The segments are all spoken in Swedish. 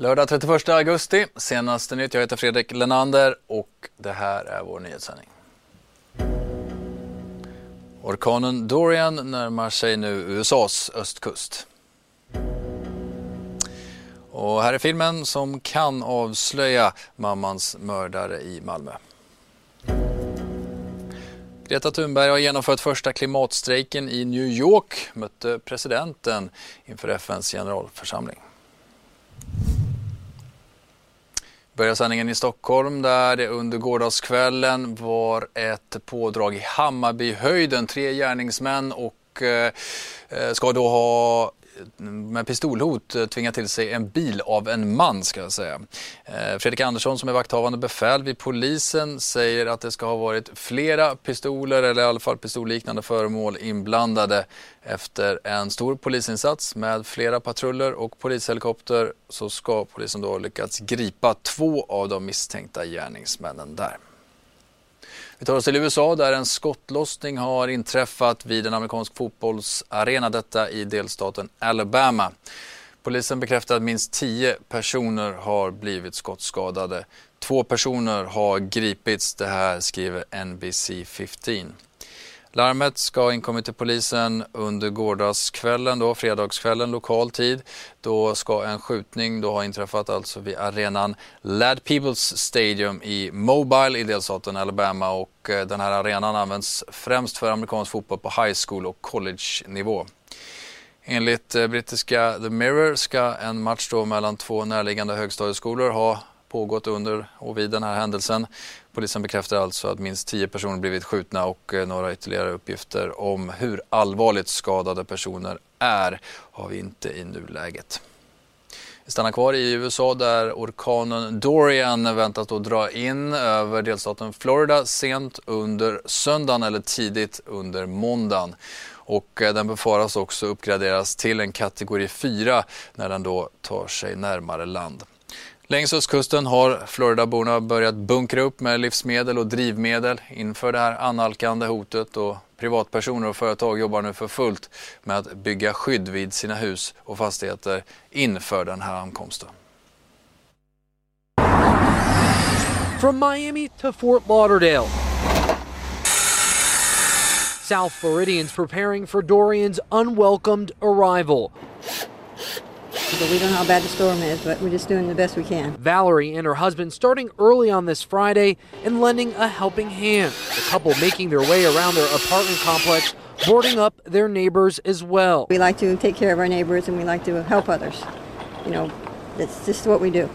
Lördag 31 augusti, senaste nytt. Jag heter Fredrik Lenander och det här är vår nyhetssändning. Orkanen Dorian närmar sig nu USAs östkust. Och här är filmen som kan avslöja mammans mördare i Malmö. Greta Thunberg har genomfört första klimatstrejken i New York, mötte presidenten inför FNs generalförsamling. Börjar sändningen i Stockholm där det under gårdagskvällen var ett pådrag i Hammarbyhöjden. Tre gärningsmän och eh, eh ska då ha med pistolhot eh, tvingat till sig en bil av en man ska jag säga. Eh, Fredrik Andersson som är vakthavande befäl vid polisen säger att det ska ha varit flera pistoler eller i alla fall pistolliknande föremål inblandade. Efter en stor polisinsats med flera patruller och polishelikopter så ska polisen då ha lyckats gripa två av de misstänkta gärningsmännen där. Vi tar oss till USA där en skottlossning har inträffat vid en amerikansk fotbollsarena, detta i delstaten Alabama. Polisen bekräftar att minst tio personer har blivit skottskadade. Två personer har gripits, det här skriver NBC 15. Larmet ska ha inkommit till polisen under gårdagskvällen, då, fredagskvällen lokal tid. Då ska en skjutning då ha inträffat alltså vid arenan Lad Peoples Stadium i Mobile i delstaten Alabama och eh, den här arenan används främst för amerikansk fotboll på high school och college-nivå. Enligt eh, brittiska The Mirror ska en match då mellan två närliggande högstadieskolor ha pågått under och vid den här händelsen. Polisen bekräftar alltså att minst tio personer blivit skjutna och eh, några ytterligare uppgifter om hur allvarligt skadade personer är har vi inte i nuläget. Vi stannar kvar i USA där orkanen Dorian väntas då dra in över delstaten Florida sent under söndagen eller tidigt under måndagen. Och eh, den befaras också uppgraderas till en kategori 4 när den då tar sig närmare land. Längs östkusten har Floridaborna börjat bunkra upp med livsmedel och drivmedel inför det här annalkande hotet och privatpersoner och företag jobbar nu för fullt med att bygga skydd vid sina hus och fastigheter inför den här ankomsten. From Miami to Fort Lauderdale. South Floridians preparing for Dorian's unwelcomed arrival. But we don't know how bad the storm is, but we're just doing the best we can. Valerie and her husband starting early on this Friday and lending a helping hand. The couple making their way around their apartment complex, boarding up their neighbors as well. We like to take care of our neighbors and we like to help others. You know, that's just what we do.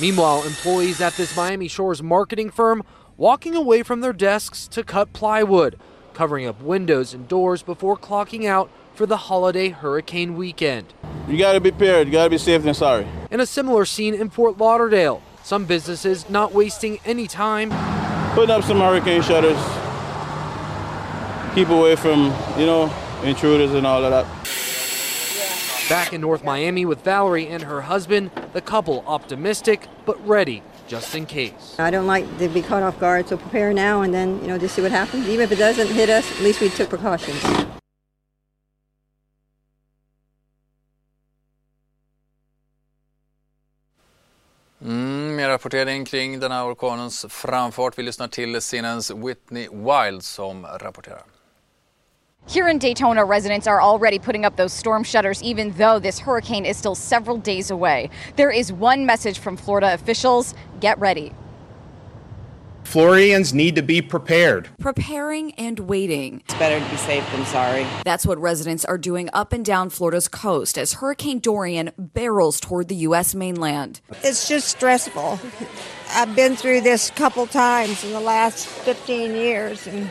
Meanwhile, employees at this Miami Shores marketing firm walking away from their desks to cut plywood, covering up windows and doors before clocking out for the holiday hurricane weekend. You gotta be prepared. You gotta be safe than sorry. And a similar scene in Fort Lauderdale. Some businesses not wasting any time. Putting up some hurricane shutters. Keep away from, you know, intruders and all of that. Back in North Miami with Valerie and her husband, the couple optimistic but ready just in case. I don't like to be caught off guard, so prepare now and then, you know, just see what happens. Even if it doesn't hit us, at least we took precautions. Mer rapportering kring den här orkanens framfart. Vi lyssnar till scenens Whitney Wild som rapporterar. Here in Daytona, residents are already putting up those storm shutters, even though this hurricane is still several days away. There is one message from Florida officials get ready. Floridians need to be prepared. Preparing and waiting. It's better to be safe than sorry. That's what residents are doing up and down Florida's coast as Hurricane Dorian barrels toward the U.S. mainland. It's just stressful. I've been through this a couple times in the last 15 years, and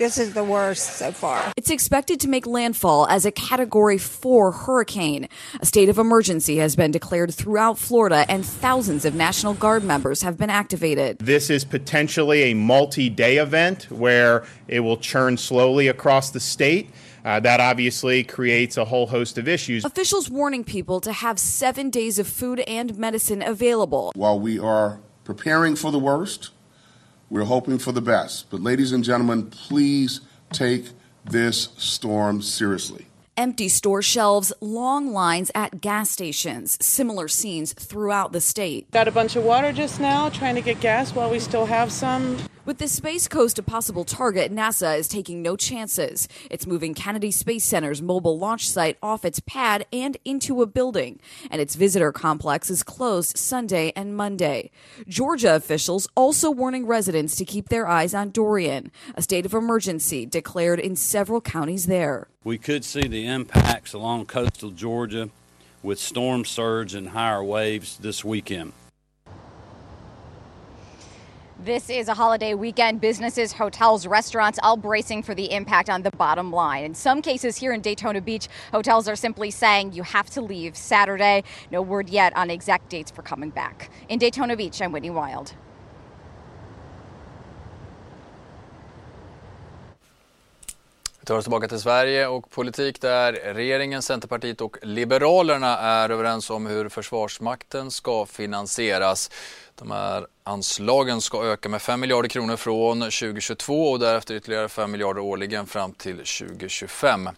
This is the worst so far. It's expected to make landfall as a Category 4 hurricane. A state of emergency has been declared throughout Florida, and thousands of National Guard members have been activated. This is potentially a multi day event where it will churn slowly across the state. Uh, that obviously creates a whole host of issues. Officials warning people to have seven days of food and medicine available. While we are preparing for the worst, we're hoping for the best. But, ladies and gentlemen, please take this storm seriously. Empty store shelves, long lines at gas stations, similar scenes throughout the state. Got a bunch of water just now, trying to get gas while we still have some. With the Space Coast a possible target, NASA is taking no chances. It's moving Kennedy Space Center's mobile launch site off its pad and into a building, and its visitor complex is closed Sunday and Monday. Georgia officials also warning residents to keep their eyes on Dorian, a state of emergency declared in several counties there. We could see the impacts along coastal Georgia with storm surge and higher waves this weekend. This is a holiday weekend. Businesses, hotels, restaurants all bracing for the impact on the bottom line. In some cases here in Daytona Beach, hotels are simply saying you have to leave Saturday. No word yet on exact dates for coming back. In Daytona Beach, I'm Whitney Wild. Tar oss tillbaka till Sverige och politik där regeringen, Centerpartiet och Liberalerna är överens om hur Försvarsmakten ska finansieras. De här anslagen ska öka med 5 miljarder kronor från 2022 och därefter ytterligare 5 miljarder årligen fram till 2025.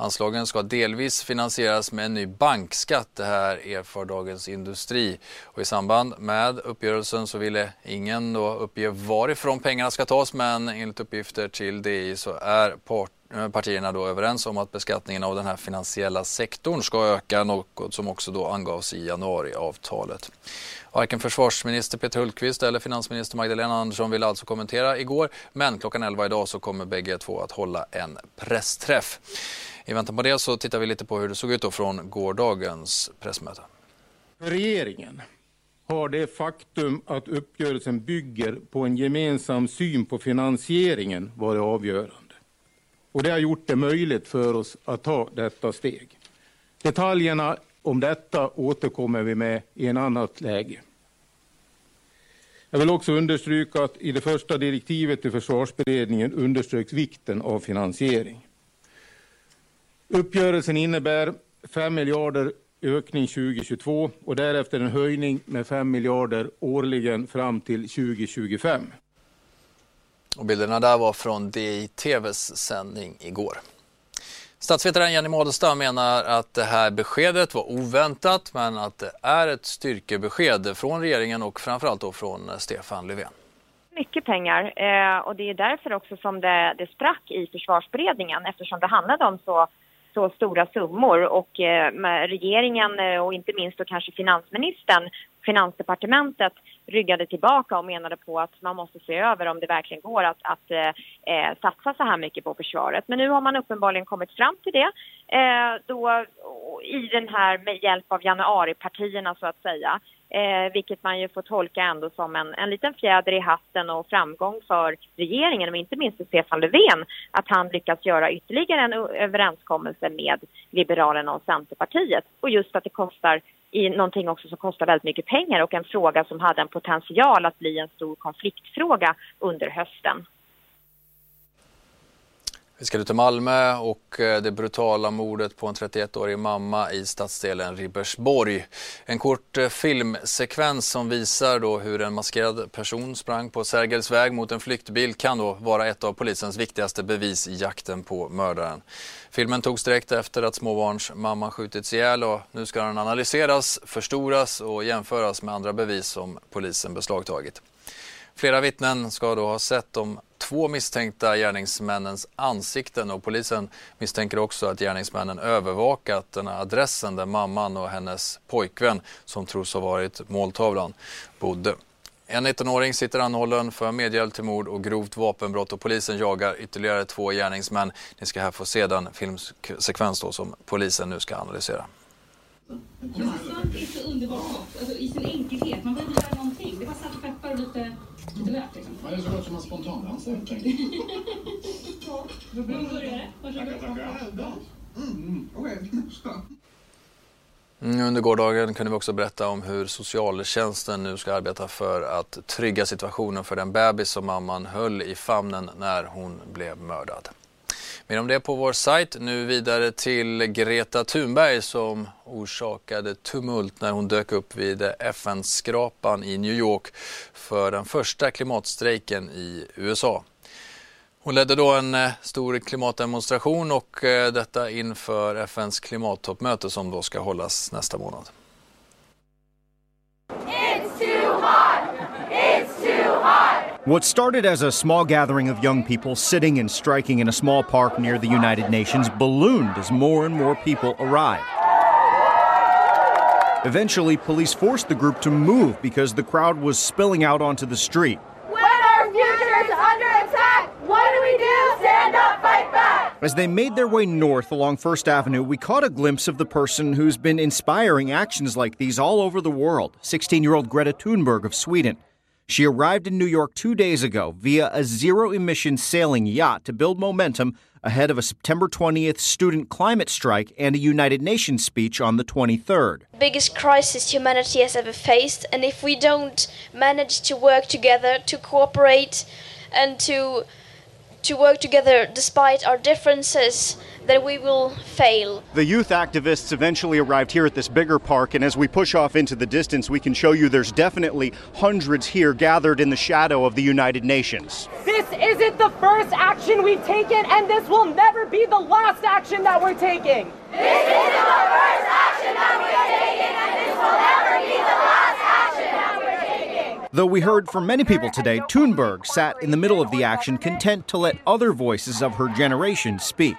Anslagen ska delvis finansieras med en ny bankskatt. Det här erfar Dagens Industri. Och I samband med uppgörelsen så ville ingen då uppge varifrån pengarna ska tas men enligt uppgifter till DI så är part eh, partierna då överens om att beskattningen av den här finansiella sektorn ska öka, något som också då angavs i januariavtalet. Varken försvarsminister Peter Hultqvist eller finansminister Magdalena Andersson ville alltså kommentera igår, men klockan 11 idag så kommer bägge två att hålla en pressträff. I väntan på det så tittar vi lite på hur det såg ut då från gårdagens pressmöte. För regeringen har det faktum att uppgörelsen bygger på en gemensam syn på finansieringen varit avgörande. Och det har gjort det möjligt för oss att ta detta steg. Detaljerna om detta återkommer vi med i en annat läge. Jag vill också understryka att i det första direktivet till försvarsberedningen underströks vikten av finansiering. Uppgörelsen innebär 5 miljarder ökning 2022 och därefter en höjning med 5 miljarder årligen fram till 2025. Och bilderna där var från DI-TVs sändning igår. Statsvetaren Jenny Madestad menar att det här beskedet var oväntat men att det är ett styrkebesked från regeringen och framförallt då från Stefan Löfven. Mycket pengar eh, och det är därför också som det, det sprack i försvarsberedningen eftersom det handlade om så så stora summor och eh, regeringen eh, och inte minst då kanske finansministern, finansdepartementet ryggade tillbaka och menade på att man måste se över om det verkligen går att, att eh, eh satsa så här mycket på försvaret. Men nu har man uppenbarligen kommit fram till det eh, då, i den här med hjälp av januaripartierna så att säga. Eh, vilket man ju får tolka ändå som en, en liten fjäder i hatten och framgång för regeringen och inte minst för Stefan Löfven att han lyckats göra ytterligare en överenskommelse med Liberalerna och Centerpartiet. Och just att det kostar i någonting också som kostar väldigt mycket pengar och en fråga som hade en potential att bli en stor konfliktfråga under hösten. Vi ska nu till Malmö och eh, det brutala mordet på en 31-årig mamma i stadsdelen Ribersborg. En kort eh, filmsekvens som visar då hur en maskerad person sprang på Sergels väg mot en flyktbil kan då vara ett av polisens viktigaste bevis i jakten på mördaren. Filmen togs direkt efter att småbarnsmamman skjutits ihjäl och nu ska den analyseras, förstoras och jämföras med andra bevis som polisen beslagtagit. Flera vittnen ska då ha sett de två misstänkta gärningsmännens ansikten och polisen misstänker också att gärningsmännen övervakat den här adressen där mamman och hennes pojkvän, som tros ha varit måltavlan, bodde. En 19-åring sitter anhållen för medhjälp till mord och grovt vapenbrott och polisen jagar ytterligare två gärningsmän. Ni ska här få se den filmsekvens då som polisen nu ska analysera. Alltså, Salt är så underbart alltså, i sin enkelhet. Man behöver inte göra någonting. Det var och lite, lite lök. Liksom. Ja, det är så gott som en spontandansa helt enkelt. så. Då börjar det. Varsågod. Mm, Under gårdagen kunde vi också berätta om hur socialtjänsten nu ska arbeta för att trygga situationen för den bebis som mamman höll i famnen när hon blev mördad. Mer om det på vår sajt. Nu vidare till Greta Thunberg som orsakade tumult när hon dök upp vid FN-skrapan i New York för den första klimatstrejken i USA. Hon ledde då en eh, stor klimatdemonstration och eh, detta inför FNs klimattoppmöte som då ska hållas nästa månad. What started as a small gathering of young people sitting and striking in a small park near the United Nations ballooned as more and more people arrived. Eventually, police forced the group to move because the crowd was spilling out onto the street. When our future is under attack, what do we do? Stand up, fight back! As they made their way north along First Avenue, we caught a glimpse of the person who's been inspiring actions like these all over the world 16 year old Greta Thunberg of Sweden. She arrived in New York two days ago via a zero emission sailing yacht to build momentum ahead of a September 20th student climate strike and a United Nations speech on the 23rd. biggest crisis humanity has ever faced and if we don't manage to work together to cooperate and to to work together despite our differences then we will fail The youth activists eventually arrived here at this bigger park, and as we push off into the distance, we can show you there's definitely hundreds here gathered in the shadow of the United Nations. This isn't the first action we've taken, and this will never be the last action that we're taking. This isn't the first action that we're taking, and this will never be the last action that we're taking. Though we heard from many people today, Thunberg sat in the middle of the action, content to let other voices of her generation speak.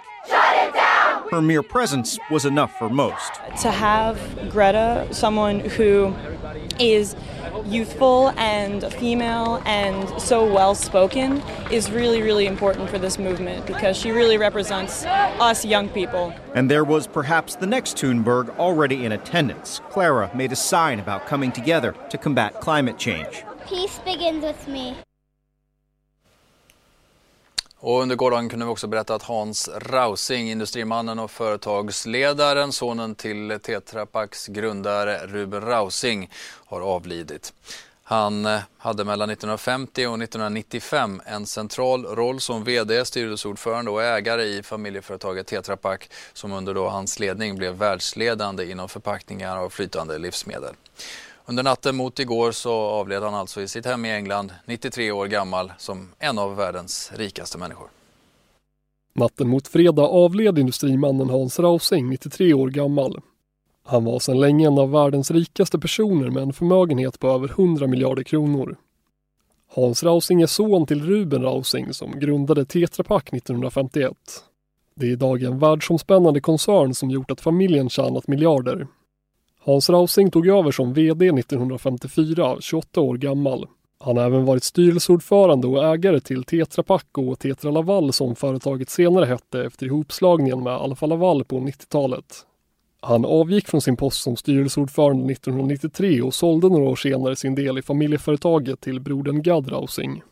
Her mere presence was enough for most. to have Greta, someone who is youthful and female and so well spoken, is really, really important for this movement because she really represents us young people. And there was perhaps the next Thunberg already in attendance. Clara made a sign about coming together to combat climate change. Peace begins with me. Och under gårdagen kunde vi också berätta att Hans Rausing, industrimannen och företagsledaren, sonen till Tetra Paks grundare Ruben Rausing, har avlidit. Han eh, hade mellan 1950 och 1995 en central roll som VD, styrelseordförande och ägare i familjeföretaget Tetra Pak som under då hans ledning blev världsledande inom förpackningar av flytande livsmedel. Under natten mot igår så avled han alltså i sitt hem i England, 93 år gammal, som en av världens rikaste människor. Natten mot fredag avled industrimannen Hans Rausing, 93 år gammal. Han var sedan länge en av världens rikaste personer med en förmögenhet på över 100 miljarder kronor. Hans Rausing är son till Ruben Rausing som grundade Tetra Pak 1951. Det är idag en världsomspännande koncern som gjort att familjen tjänat miljarder. Hans Rausing tog över som VD 1954, 28 år gammal. Han har även varit styrelseordförande och ägare till Tetra Pak och Tetra Laval som företaget senare hette efter ihopslagningen med Alfa Laval på 90-talet. Han avgick från sin post som styrelseordförande 1993 och sålde några år senare sin del i familjeföretaget till brodern Gad Rausing.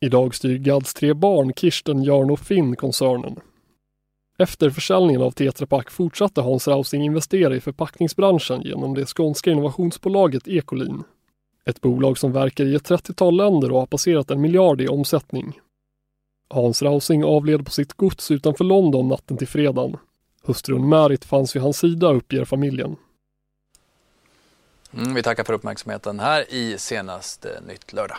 Idag styr Gads tre barn Kirsten, Jörn och Finn koncernen. Efter försäljningen av Tetra Pak fortsatte Hans Rausing investera i förpackningsbranschen genom det skånska innovationsbolaget Ecolin. Ett bolag som verkar i ett 30-tal länder och har passerat en miljard i omsättning. Hans Rausing avled på sitt gods utanför London natten till fredagen. Hustrun Märit fanns vid hans sida, uppger familjen. Mm, vi tackar för uppmärksamheten här i senaste Nytt lördag.